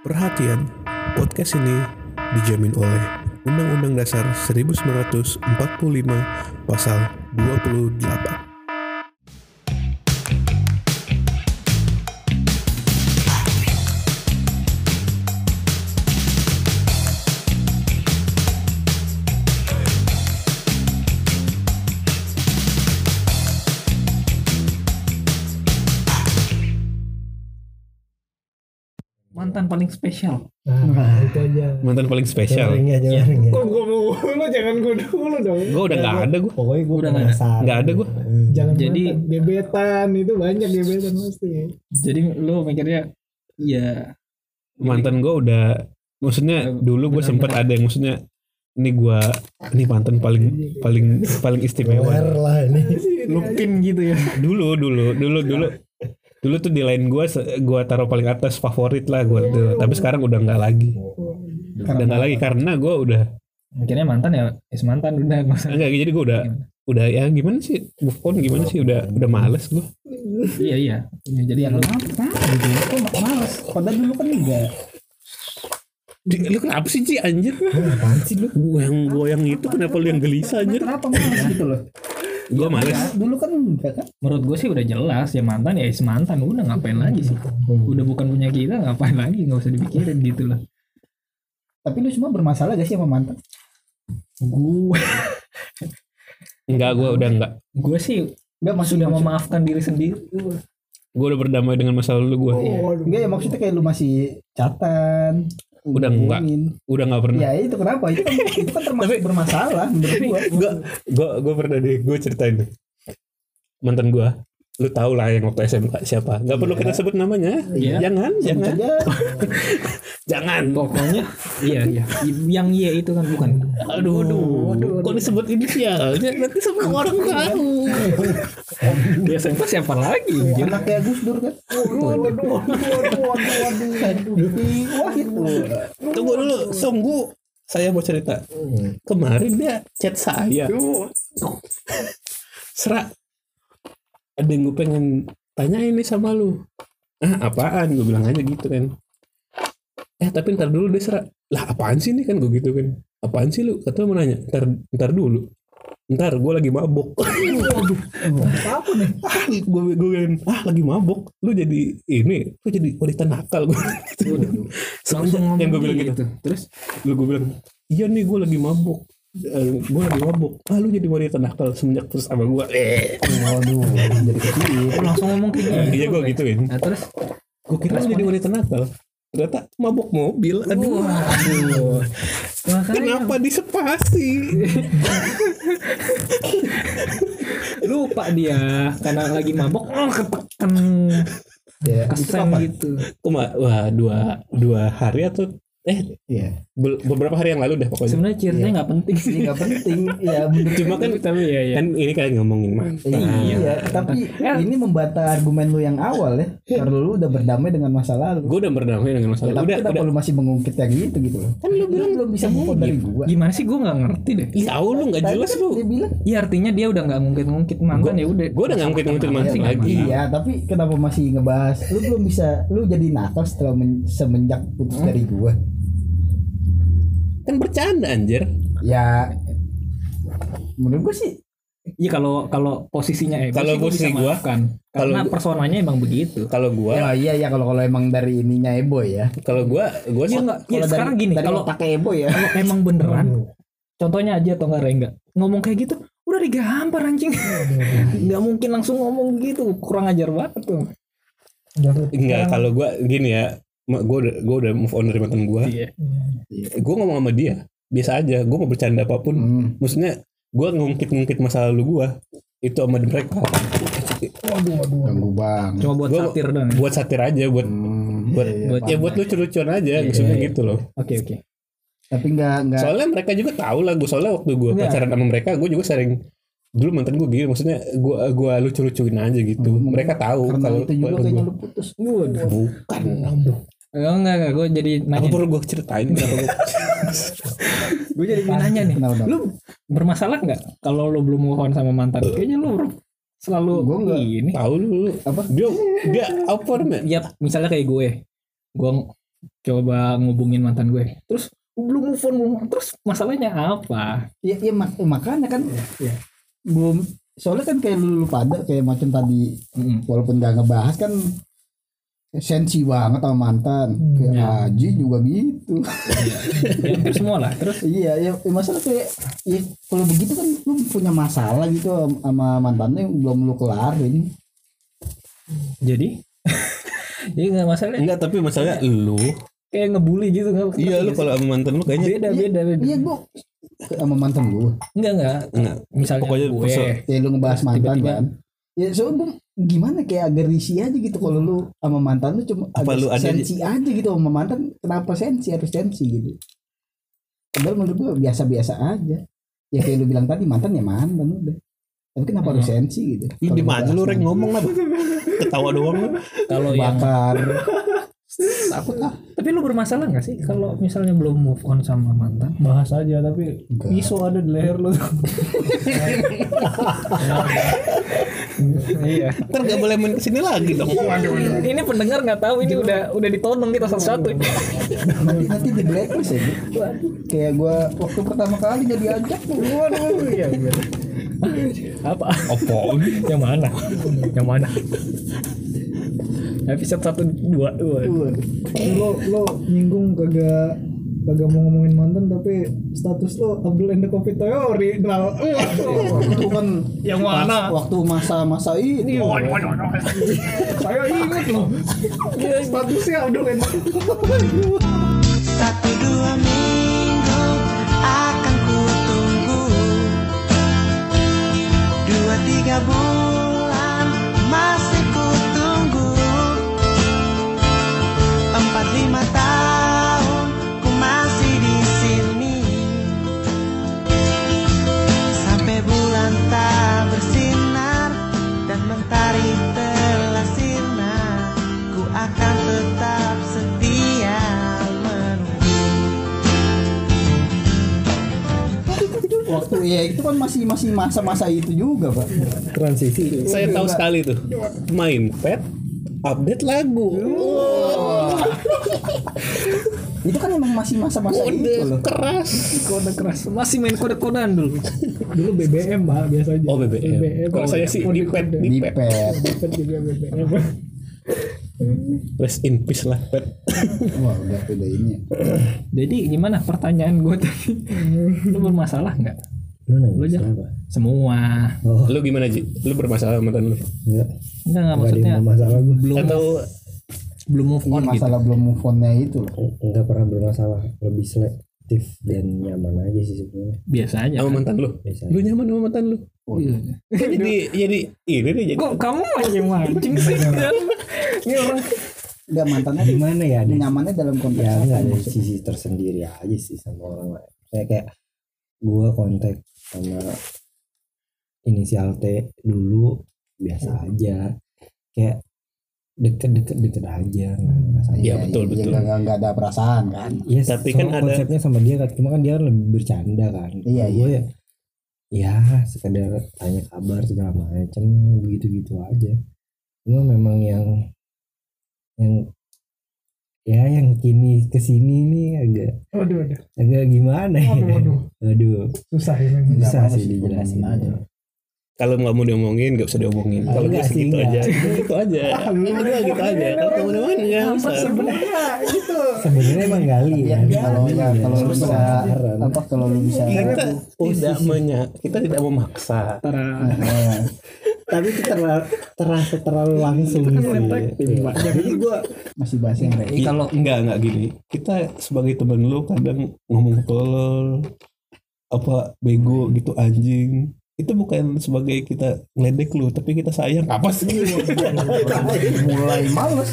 Perhatian, podcast ini dijamin oleh Undang-Undang Dasar 1945 Pasal 28. Paling spesial Nah, itu aja. Mantan paling spesial. Jaring aja, Ya. jaring ya. Kok gua mau lu jangan gua dulu dong. Gue udah nggak ada gue. Pokoknya gue Udah nggak ada. Nggak ada gua. Jangan Jadi- Jadi gebetan itu banyak gebetan pasti. jadi lu mikirnya ya Mantan gue udah, maksudnya dulu gue sempet ada yang maksudnya ini gue ini mantan paling paling paling istimewa. lah ini. lupin gitu ya Dulu dulu dulu dulu dulu tuh di line gue gue taruh paling atas favorit lah gue tuh. Tapi sekarang udah nggak lagi. Udah nggak lagi karena gue udah mikirnya mantan ya es mantan udah enggak jadi gue udah udah ya gimana sih move on gimana sih udah udah males gue. iya iya Ya, jadi yang Kenapa? Gitu. Kok males? Padahal dulu kan enggak. Di- Lu kenapa sih Ci anjir? Apaan sih lu? Gue yang gue yang itu kenapa lu yang gelisah anjir? Kenapa males gitu loh? Gue males. Ya, dulu kan enggak kan? menurut gue sih udah jelas ya mantan ya es mantan udah ngapain lagi sih udah bukan punya kita ngapain lagi nggak usah dipikirin gitu lah Tapi lu semua bermasalah gak sih sama mantan? gue Enggak gue udah enggak. gue sih Enggak maksud sudah maksud- memaafkan diri sendiri Gue udah berdamai dengan masa lalu gue. Enggak ya maksudnya kayak lu masih catatan. Udah enggak. hubungin. Udah nggak pernah. Ya itu kenapa? Itu kan itu kan termasuk bermasalah menurut gua. Gue gue gue pernah deh gue ceritain. Mantan gue. Lu tau lah yang waktu SMK siapa. Gak perlu kita sebut namanya. Iya. Jangan, Sebut jangan, jangan. pokoknya iya iya yang iya itu kan bukan Aduh, aduh, kok disebut inisialnya? Nanti semua orang tahu. dia SMP siapa lagi anjir? anaknya Gus Dur kan. Waduh, waduh, waduh, waduh, waduh. Wah itu. Tunggu dulu, sunggu. Saya mau cerita. Kemarin dia chat saya. Serak. Ada yang gue pengen tanyain nih sama lu. Ah, apaan? Gue bilang aja gitu kan. Eh, tapi ntar dulu deh serak. Lah, apaan sih nih kan gue gitu kan. Apaan sih lu? Kata mau nanya. Ntar, ntar dulu. Ntar gue lagi mabok. Apa nih? ah, gue gue bilang, ah lagi mabok. Lu jadi ini, lu jadi wanita nakal gue. langsung ngomong yang gue bilang gitu. terus lu gue bilang iya nih gue lagi mabuk Eh, gue lagi mabuk. Ah lu jadi wanita nakal semenjak terus sama gue eh Waduh, jadi kecil. lu langsung ngomong kayak gitu iya gue gituin nah terus? Gue kira lu jadi wanita nakal ternyata mabuk mobil. Aduh. Aduh makanya kenapa disepasi? Lupa dia. Karena lagi mabok oh ketekan Ya, apa? gitu. Kema wah dua dua hari atau eh Iya. be- beberapa hari yang lalu deh pokoknya. Sebenarnya ceritanya nggak penting sih nggak penting. Ya menurut cuma kan? tapi ya ya kan ini kalian ngomongin mantan Iya, tapi ini membantah argumen lu yang awal ya. Karena lu udah berdamai dengan masa lalu. gue udah berdamai dengan Ya, masalah tapi udah kenapa udah. lu masih mengungkit yang gitu gitu loh? Kan lu bilang belum bisa move on dari gua. gimana sih gue nggak ngerti deh? Ih, tahu lu nggak jelas kan lu. Dia bilang. Iya artinya dia udah nggak ngungkit-ngungkit mantan ya udah. gue udah nggak mungkin ngungkit mantan lagi. Iya, tapi kenapa masih ngebahas? Lu belum bisa, lu jadi nakal setelah men- semenjak putus dari gua. Kan bercanda anjir. Ya, menurut gua sih, Iya kalau kalau posisinya eh Kalau posisi gua, kan karena kalau- personanya emang begitu. kalau gue ya iya ya kalau kalau emang dari ininya Ebo ya. kalau gue gue sih Iya enggak, ya sekarang gini kalau pakai Ebo ya. kalau emang beneran contohnya aja atau enggak enggak ngomong kayak gitu udah digampar anjing. Nggak mungkin langsung ngomong gitu kurang ajar banget tuh. Enggak, kalau gua gini ya, gue udah gue udah move on dari mantan gua. Iya. Gue ngomong sama dia biasa aja. Gue mau bercanda apa pun. Hmm. Maksudnya gue ngungkit-ngungkit masa lalu gua itu sama mereka. Ganggu banget. cuma buat Gua- satir dong Buat satir aja, buat Hmm, buat, iya, iya, buat ya paham. buat lucu-lucuan aja, maksudnya iya. gitu loh. oke oke Tapi enggak enggak Soalnya mereka juga tahu lah, gue soalnya waktu gue Enggak. pacaran sama mereka, gue juga sering dulu mantan gue gitu, maksudnya gue gua lucu-lucuin aja gitu. Hmm. Mereka tahu karena kalau itu juga kayaknya lu putus. bukan. Oh, enggak enggak gue jadi Apa nanya perlu gue ceritain? gue jadi nanya nih kenapa? lu bermasalah nggak kalau lu belum move on sama mantan kayaknya lu selalu Gua enggak. ini tahu lu, lu Apa? dia dia apa namanya? ya misalnya kayak gue gue coba ngubungin mantan gue terus belum move on belum terus masalahnya apa ya, ya mak- makanya kan Iya. belum soalnya kan kayak lu, lu pada kayak macam tadi Mm-mm. walaupun gak ngebahas kan sensi banget sama mantan. Kayak ya. Haji juga gitu. Ya, hampir semua lah terus? Iya ya, ya masalah kayak ya kalau begitu kan lu punya masalah gitu sama mantannya yang belum lu kelarin. Jadi? Jadi nggak masalah. Enggak, tapi masalahnya lu. kayak ngebully gitu nggak? Iya, lu kalau sama mantan lu kayaknya beda beda beda. iya gua sama mantan lu enggak enggak enggak. misalnya Pokoknya gue. ya lu ngebahas mantan Tiba-tiba. kan. Ya soalnya gua gimana kayak agak risih aja gitu kalau lu sama mantan lu cuma Apa agak lu ada sensi aja gitu sama mantan kenapa sensi? Harus sensi gitu. Padahal menurut gua biasa-biasa aja. Ya kayak lu bilang tadi mantan ya mantan udah. Tapi kenapa harus sensi gitu? Lu di mana lu mantan. ngomong lah. Ketawa doang lu. kalau yang bakar. Takut lah tapi lu bermasalah nggak sih kalau misalnya belum move on sama mantan? Bahas aja tapi Enggak. iso ada di leher lu iya. Ntar gak boleh main ke sini lagi dong. ini pendengar nggak tahu ini udah udah ditonong kita satu-satu. Nanti nanti di blacklist ya kayak gua waktu pertama kali jadi ajak. Waduh iya bener. apa? Apa? yang mana? Yang mana? Episode satu dua dua lo lo nyinggung kagak kagak mau ngomongin mantan tapi status lo Abdul and the Coffee Theory. Nah itu kan Yang mana? waktu masa-masa itu. Saya inget loh. Statusnya Abdul and Satu dua minggu akan ku tunggu. Dua tiga bulan masih ku tunggu. Empat lima tahun waktu ya itu kan masih masih masa-masa itu juga pak. Transisi. Saya tahu sekali tuh. Main pet update lagu. itu kan emang masih masa-masa itu loh. keras. kode keras. Masih main kode kodean dulu dulu BBM mbak biasa aja Oh BBM. Kalau saya sih di pet, di di pet. juga BBM Rest in peace lah pet. wah udah beda ini ya. jadi gimana pertanyaan gue tadi lu bermasalah nggak lu aja semua Lu gimana Ji? Lu bermasalah sama mantan lu? Enggak. enggak nggak maksudnya masalah gue. belum Atau belum move on gitu masalah belum move onnya itu loh Enggak pernah bermasalah. Lebih selektif dan nyaman aja sih sebenarnya. biasa aja sama kan? mantan lu? Biasa. Lu nyaman sama mantan lu? Iya. Jadi jadi ini nih jadi kok kamu mancing mancing sih ini orang Enggak mantannya Gimana ya? Ada nyamannya dalam konteks ya apa enggak ada maksudnya? sisi tersendiri aja sih sama orang lain. Kayak kayak gua kontak sama inisial T dulu biasa aja. Kayak deket-deket deket aja nggak. Iya, betul, iya, betul. nggak nggak ada perasaan kan Iya, Tapi kan ada- konsepnya sama dia kan, cuma kan dia lebih bercanda kan. Iya, Kalau gue ya, ya sekedar tanya kabar segala macam begitu-gitu aja. Cuma memang yang yang ya yang kini ke sini nih agak waduh waduh agak gimana ya? waduh waduh Aduh, susah ini Nggak susah sih dijelasin aja. Kalau nggak mau diomongin nggak usah diomongin. Kalau Enggak gitu gitu aja. Gitu aja. Berdua gitu aja. Kalau kamu demen nggak usah. sebenarnya gitu Sebenarnya emang gali ya ya. kalau ya kalau lu bisa Saran. apa kalau lu bisa Kita tidak menya, kita tidak memaksa. Tapi itu terlalu terasa terlalu langsung sih. Iya. Jadi gue masih bahas yang Iya, kalau- enggak enggak gini. Kita sebagai teman lu kadang ngomong tolol apa bego gitu anjing. Itu bukan sebagai kita ngeledek lu, tapi kita sayang. Apa sih? mulai males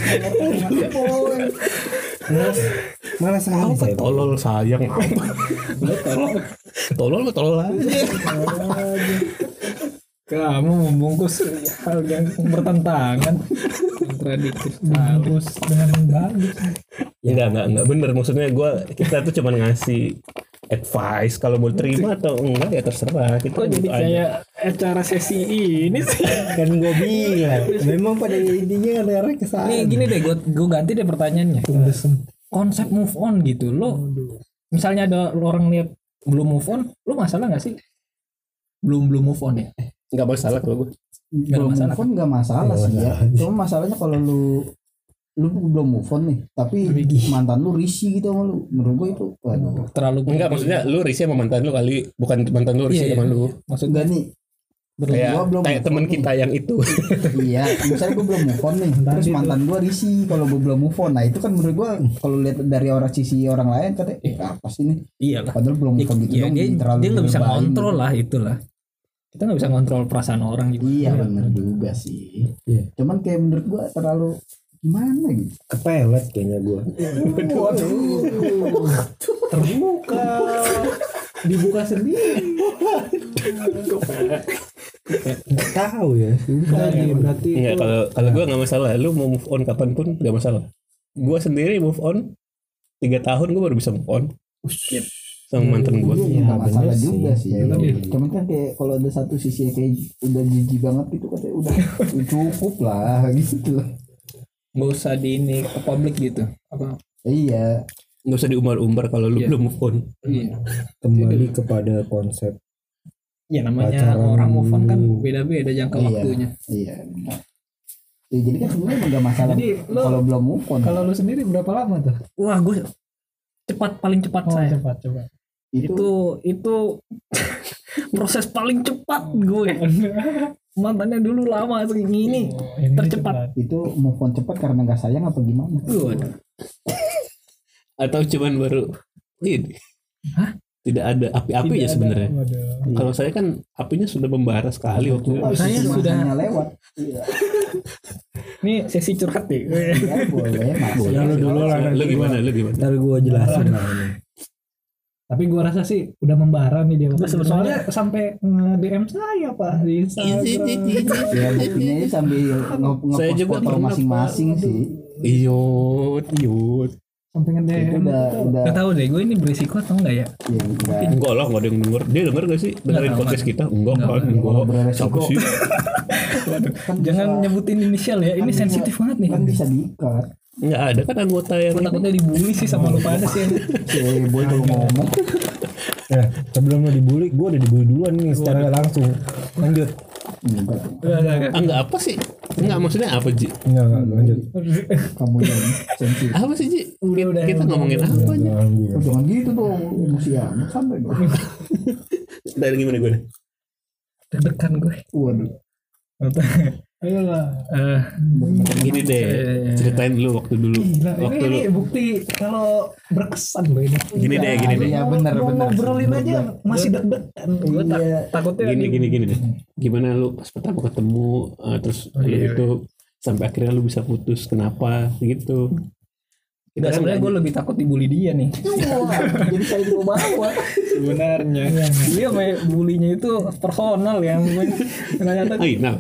malas malas sekali Apa saya. tolol sayang apa? tolol. Tolol mah tolol aja. kamu membungkus hal yang bertentangan kontradiktif bagus dengan bagus Enggak, enggak, enggak bener. Maksudnya gua kita tuh cuma ngasih advice kalau mau terima atau enggak ya terserah. Kita kok jadi aja. kayak acara sesi ini sih? Kan gue bilang memang pada intinya ada arah ke sana nih gini deh gue gue ganti deh pertanyaannya. Konsep move on gitu lo misalnya ada orang lihat belum move on lo masalah nggak sih? Belum belum move on ya? Nggak masalah kalau gue Nggak belum masalah. move on nggak masalah sih ya. cuma masalahnya kalau lu lu belum move on nih tapi mantan lu risih gitu sama lu. Menurut gue itu waduh. Terlalu enggak maksudnya lu risih sama mantan lu kali. Bukan mantan lu risih Iya, sama iya. lu. Maksud enggak nih. Kayak Gua belum kayak nih. kita yang itu. Iya misalnya gue belum move on nih terus itu. mantan gue risih kalau gue belum move on. Nah itu kan menurut gue kalau lihat dari orang sisi orang lain katanya eh apa sih nih iya lah padahal belum move on gitu Iya, dong dia terlalu dia nggak bisa ngontrol gitu. lah itulah. Kita nggak bisa ngontrol perasaan orang gitu iya benar juga sih. Iya. cuman kayak menurut gue terlalu gimana gitu kepelet kayaknya gue terbuka dibuka sendiri nggak tahu ya Nah, iya, berarti Enggak, itu kalau kalau gue nggak masalah. Lu mau move on kapan pun nggak masalah. Gue sendiri move on tiga tahun gue baru bisa move on sama mantan gue. Iya, Iya, nggak masalah bener juga sih. sih. Iya, Tapi iya. Cuman kan kayak kalau ada satu sisi yang kayak udah jijik banget gitu katanya udah cukup lah gitu lah. Nggak usah di ini ke publik gitu apa Iya, Nggak usah diumbar-umbar kalau lu Iya. belum move on. iya kembali kepada konsep ya namanya Pacaran orang move on kan beda-beda jangka Iya. waktunya iya. benar. Ya, jadi kan sebenarnya nggak masalah Jadi, lo- kalau belum move on. kalau lu sendiri berapa lama tuh wah gue cepat paling cepat oh saya cepat coba itu, itu itu proses paling cepat gue mantannya dulu lama segini Oh, ini tercepat. itu move on cepat karena nggak sayang apa gimana? Waduh. Atau cuman baru ini. Hah? Tidak ada api-api ya sebenarnya. Kalau saya kan apinya sudah membara sekali waktu itu. Oh, Saya sudah- lewat. Iya, ini sesi curhat nih ya, boleh, masuk. Ya, lu dulu lah, Lu nanti gimana? Lu gimana? ntar gue jelasin lah ini tapi gua rasa sih udah membara nih dia sebenarnya- soalnya sampai nge-DM saya pak di Instagram Ya sambil nge- Saya ngepost juga foto masing-masing sih. Iyut, iyut. sampai Itu nge-DM udah udah Gak tau deh gue ini berisiko atau enggak ya ya udah. Enggak lah, enggak ada yang denger. Dia denger gak sih? Dengerin tahu, podcast kita? Enggak Nggak, kan? nggak. Kalau Enggak. beresiko Siapa sih? kan jangan bisa, nyebutin inisial ya ini Kan bisa- sensitif banget nih kan bisa diikat. Enggak ada kan anggota yang gue takutnya dibully sih sama lu pada sih Si boy kalau ngomong ya sebelum lo dibully gue udah dibully duluan nih secara langsung lanjut enggak enggak apa sih? Enggak maksudnya apa, Ji? enggak enggak lanjut kamu yang sensitif. Apa sih, Ji? Udah, udah, kita ngomongin apa, Ji? Oh, jangan gitu dong emosi amat sampai dong. Dari gimana gue? deg-degan gue Waduh. Ayolah Eh, Gini deh, ceritain dulu waktu dulu. Gila, Waktu ini, ini bukti kalau berkesan loh ini Gini deh, gini deh. Iya benar Mau benar. ngobrolin aja masih deg-degan gue tak, Iya. takutnya gini gini gini deh. Gimana lu pas pertama ketemu eh, terus Oh, iya, itu sampai akhirnya lu bisa putus kenapa gitu. Nggak, sebenarnya gue lebih takut dibully dia nih Wah, jadi saya dibawa bawa. sebenarnya dia main bulinya itu personal ya ternyata Ainal,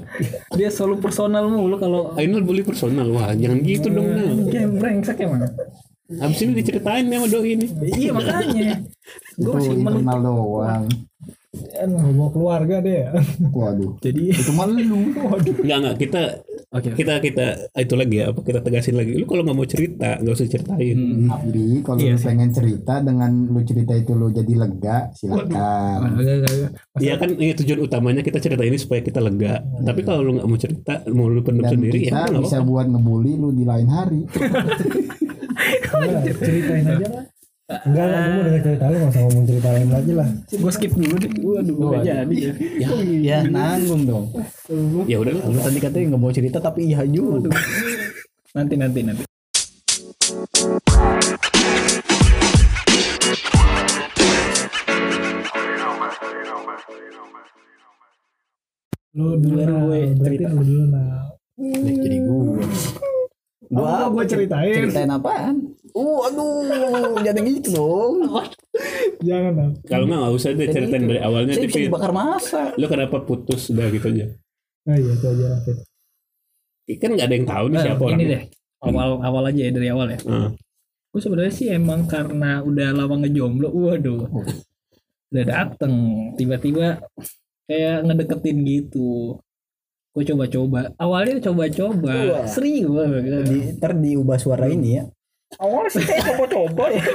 dia selalu personal mulu kalau Ainal bully personal. Wah, jangan gitu dong, Nal. dia brengsek emang Abis ini diceritain nih sama doi ini. iya makanya gue masih men internal doang. Bawa keluarga deh Waduh. jadi Itu mah lu. Waduh. Enggak enggak kita oke kita kita itu lagi ya apa kita tegasin lagi. Lu kalau nggak mau cerita nggak usah ceritain. Tapi kalau Iya lu sih. pengen cerita dengan lu cerita itu lu jadi lega, silakan. Iya kan ini tujuan utamanya kita cerita ini supaya kita lega. Tapi kalau lu nggak mau cerita, mau lu pendam Dan sendiri ya kita nggak bisa apa-apa. buat ngebully lu di lain hari. Udah, ceritain aja lah enggak enggak gue mau denger cerita lu nggak usah ngomong cerita lain lagi lah gue skip dulu deh waduh gak jadi ya Ya, ya nanggung dong. ya udah Lu tadi katanya nggak mau cerita tapi iya juga. nanti nanti nanti lu dulu nah, gue berarti cerita. lu dulu nah Jadi gue. Gua gue ceritain Ceritain apaan? Uh, aduh, jadi gitu dong. jangan lah kalau nggak nggak usah deh ceritain dari awalnya Saya bisa tapi dibakar masa. lu kenapa putus udah gitu aja. oh iya itu aja Rafid. Kan nggak ada yang tahu nih Nah, siapa ini orangnya. deh awal awal aja ya dari awal ya Heeh. gue sebenarnya sih emang karena udah lama ngejomblo waduh udah dateng tiba-tiba kayak ngedeketin gitu gue coba-coba awalnya coba-coba Wah. serius Di, ntar diubah suara ini ya. awalnya sih kayak coba-coba ya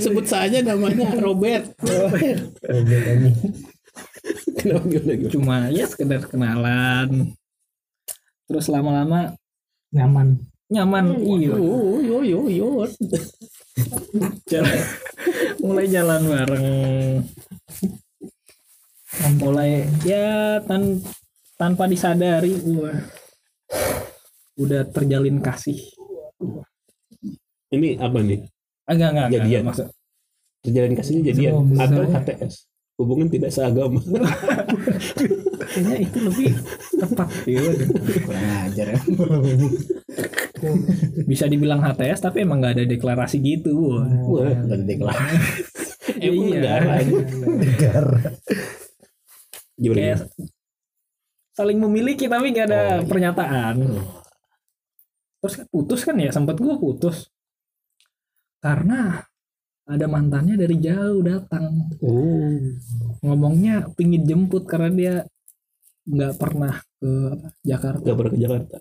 Sebut saja namanya Robert. Robert. Kenapa gimana gimana? cuma ya sekedar kenalan terus lama-lama nyaman nyaman iya Yo yo yo yo. jalan mulai jalan bareng mulai ya tan tanpa disadari wah udah terjalin kasih Ini apa nih? agak enggak enggak Jadian. maksud Terjalin kasihnya jadian Belum, atau. HTS? Hubungan tidak seagama. kayaknya itu lebih tepat ya kurang ajar ya bisa dibilang HTS tapi emang nggak ada deklarasi gitu wah. Wah, dari deklarasi emang Iya. negara aja. Gimana? kayak gimana? saling memiliki tapi nggak ada Oh, iya. pernyataan terus kan putus kan ya sempat gua putus karena ada mantannya dari jauh datang Oh. ngomongnya pingin jemput karena dia nggak pernah ke apa, Jakarta Gak pernah ke Jakarta.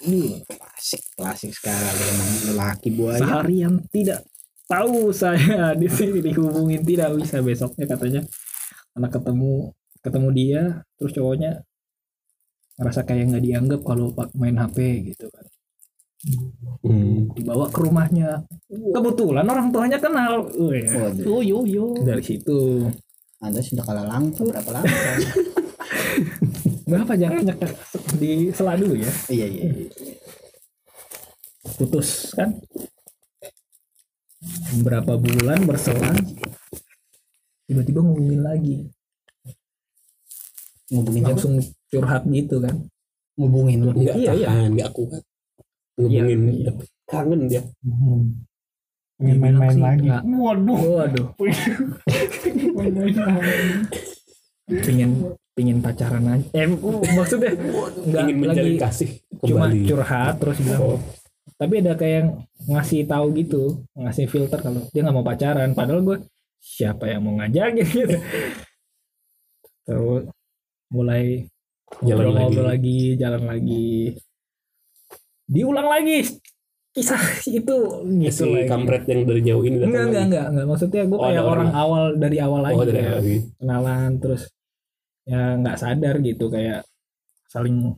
ini klasik klasik sekali emang lelaki buaya seharian tidak tahu saya di sini dihubungin tidak bisa besoknya katanya anak ketemu ketemu dia terus cowoknya ngerasa kayak nggak dianggap kalau pak main HP gitu kan. Hmm. dibawa ke rumahnya. Kebetulan orang tuanya kenal. Wih, Waduh, Yo yo yo. dari situ. Anda sudah kalah langkah berapa langkah? Berapa jaraknya Kak? di sela dulu ya? Iya iya iya. putus kan? Berapa bulan berselang tiba-tiba ngomongin lagi ngubungin siapa langsung curhat gitu kan ngubungin lu Enggak Iya, iya. tahan, enggak kuat. Ngubungin Iya. kangen dia. pengen main-main lagi Nggak. waduh waduh pingin pingin pacaran aja eh maksudnya nggak Ingin lagi kasih cuma kembali. curhat terus bilang Oh. tapi ada kayak yang ngasih tahu gitu ngasih filter kalau dia nggak mau pacaran padahal gue siapa yang mau ngajakin gitu terus mulai Jalan ngobrol lagi. lagi jalan lagi diulang lagi kisah itu gitu si lagi kampret yang dari jauh ini enggak enggak enggak enggak maksudnya gue Oh, kayak orang orang. awal dari awal lagi Oh, dari lagi. kenalan terus ya nggak sadar gitu kayak saling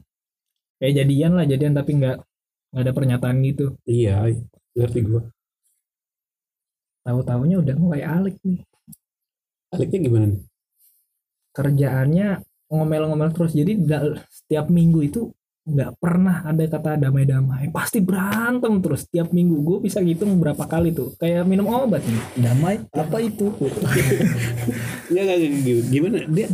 kayak jadian lah jadian tapi nggak nggak ada pernyataan gitu Iya, ngerti gua. tahu taunya udah mulai alik nih Aliknya gimana nih? kerjaannya ngomel-ngomel terus. Jadi setiap minggu itu nggak pernah ada kata damai-damai. Pasti berantem terus setiap minggu. Gue bisa ngitung berapa kali tuh. Kayak minum obat nih. Damai? Apa itu? Enggak, enggak, gimana? Dia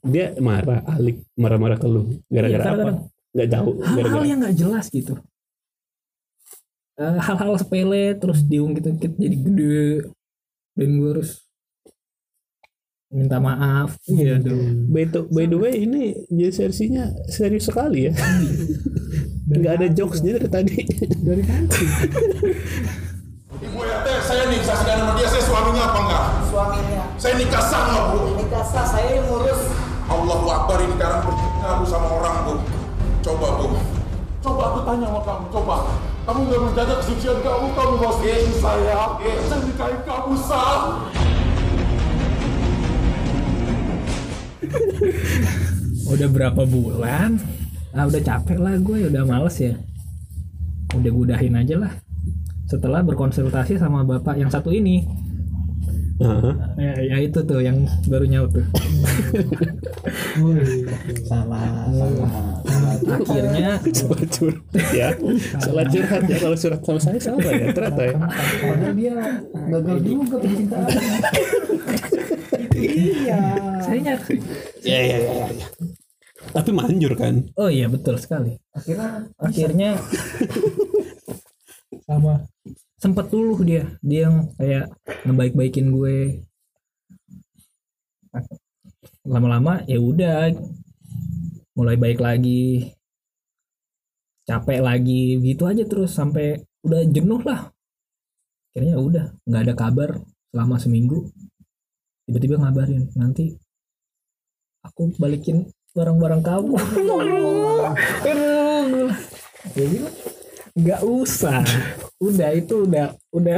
dia marah, Alik marah-marah ke lu. Gara-gara Iya, apa? Enggak tahu. hal-hal yang nggak jelas gitu. Eh, hal-hal sepele terus diungkit-ungkit jadi gede. Dan gue harus minta maaf iya dong by, the, by the way ini jadi versinya serius sekali ya. Enggak ada jokesnya dari tadi. dari kantin Ibu RT, saya nih saksikan sama dia, saya suaminya apa enggak? suaminya Saya nikah sah nggak bu? ini kasar saya yang ngurus Allahu Akbar ini sekarang berfitnah bu sama orang bu. Coba bu. Coba aku tanya sama kamu, coba. Kamu nggak menjaga kesucian kamu, kamu mau saya. Saya nikahin kamu sah. udah berapa bulan? Ah udah capek lah gue udah males ya. Udah gudahin aja lah. Setelah berkonsultasi sama bapak yang satu ini. Heeh. ya, ya itu tuh yang baru nyaut tuh. Salah akhirnya Salah curhat ya. Salah curhat ya kalau surat sama saya salah ya ternyata ya. padahal dia gagal juga percintaan iya. Saya nyat Ya ya ya. ya. Tapi manjur kan? oh iya betul sekali. Akhirnya akhirnya sama sempet dulu dia. Dia yang kayak ngebaik-baikin gue. Lama-lama ya udah. Mulai baik lagi. Capek lagi. Gitu aja terus sampai udah jenuh lah. Akhirnya udah nggak ada kabar selama seminggu tiba-tiba ngabarin nanti aku balikin barang-barang kamu. Ya gitu. nggak usah udah itu udah udah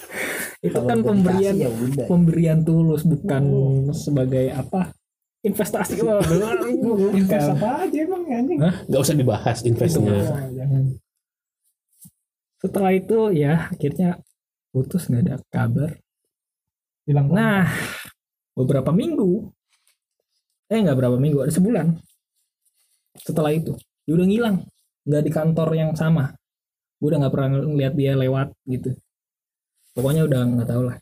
itu Kalau kan pemberian dikasih ya udah. pemberian tulus bukan sebagai apa investasi Wah, invest bukan. apa aja emang anjing Hah? Gak usah dibahas investnya. Oh, jangan. setelah itu ya akhirnya putus nggak ada kabar bilang nah beberapa minggu eh nggak berapa minggu ada sebulan setelah itu dia udah ngilang nggak di kantor yang sama. Gue udah nggak pernah ngeliat dia lewat gitu. Pokoknya udah nggak tahu lah.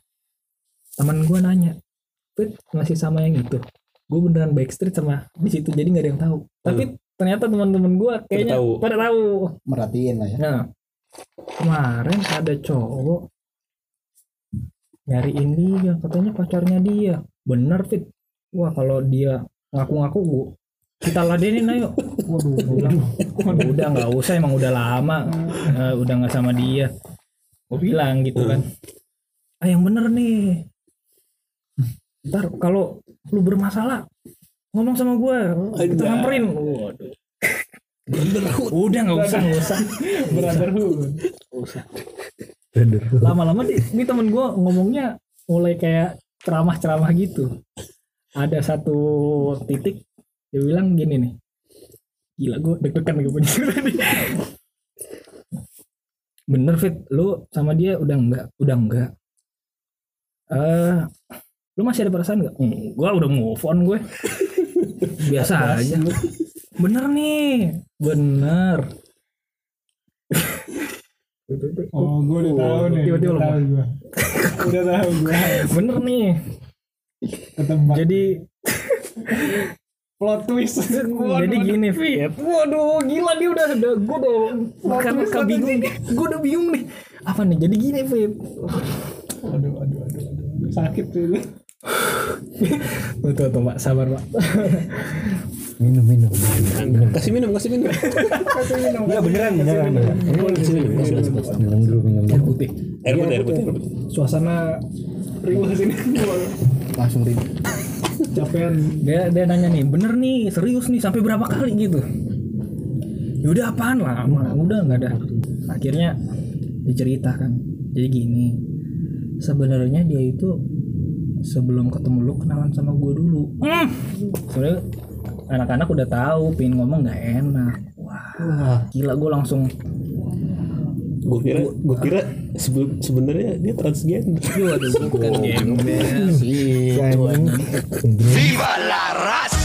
Teman gue nanya Fit masih sama yang itu? Gue beneran backstreet sama di situ jadi nggak ada yang tahu. Tapi ternyata teman-teman gue kayaknya tahu. pada tahu. Merhatiin lah ya. Nah, kemarin ada cowok nyariin dia, katanya pacarnya dia. Bener, Fit. Wah, kalau dia ngaku-ngaku, gua kita ladenin ayo. Waduh, bilang, udah nggak usah, emang udah lama, Eh, udah nggak sama dia. Gue bilang gitu kan. Ah, yang bener nih. Ntar kalau lu bermasalah, ngomong sama gue, kita samperin. Waduh. Udah nggak usah, nggak usah. brotherhood lama-lama ini temen gue ngomongnya mulai kayak ceramah-ceramah gitu. Ada satu titik dia bilang gini nih. Gila gue deg-degan gue bener fit. Lu sama dia udah enggak udah enggak eh lu masih ada perasaan nggak? Gue udah move on gue. Biasa aja. Bener nih. Bener oh gue udah tahu nih Tiba-tiba udah tahu gue udah tahu gue bener nih. Ketebak jadi plot twist. jadi gini Fit. Waduh gila dia udah udah gue udah bukan bukan bingung. gue udah bingung nih. Apa nih? Jadi gini Fit. Aduh aduh aduh aduh sakit tuh itu. tuh pak sabar pak minum minum. Kasih minum, kasih minum. Enggak beneran beneran beneran. Kasih minum, kasih minum. kasih minum. minum. Dulu minum air putih. Air putih, air putih, air putih. suasana riuh sini. Langsung ribut capean dia dia nanya nih bener nih serius nih sampai berapa kali gitu? Yaudah apaan? Lah udah nggak ada. Akhirnya diceritakan. Jadi gini sebenarnya dia itu sebelum ketemu lu kenalan sama gue dulu hmm. soalnya anak-anak udah tahu pingin ngomong nggak enak wah gila gue langsung Gue kira, gue kira sebelum sebenarnya dia transgender. waduh bukan gembel ¡Viva la raza!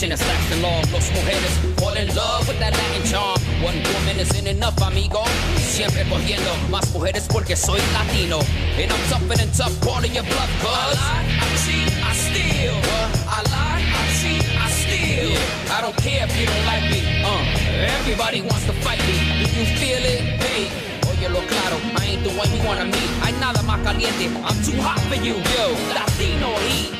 That passion that's lasting long. Los mujeres fall in love with that Latin charm. One woman isn't enough, amigo. Siempre cogiendo más mujeres porque soy latino. And I'm tougher and tough, your bluff, cuz. I lie, I cheat, I steal. I lie, I cheat, I steal. I don't care if you don't like me. Uh, everybody wants to fight me. Do you feel it? Hey. Óyelo claro, I ain't the one you wanna meet. Hay nada más caliente, I'm too hot for you. Yo, Latino heat.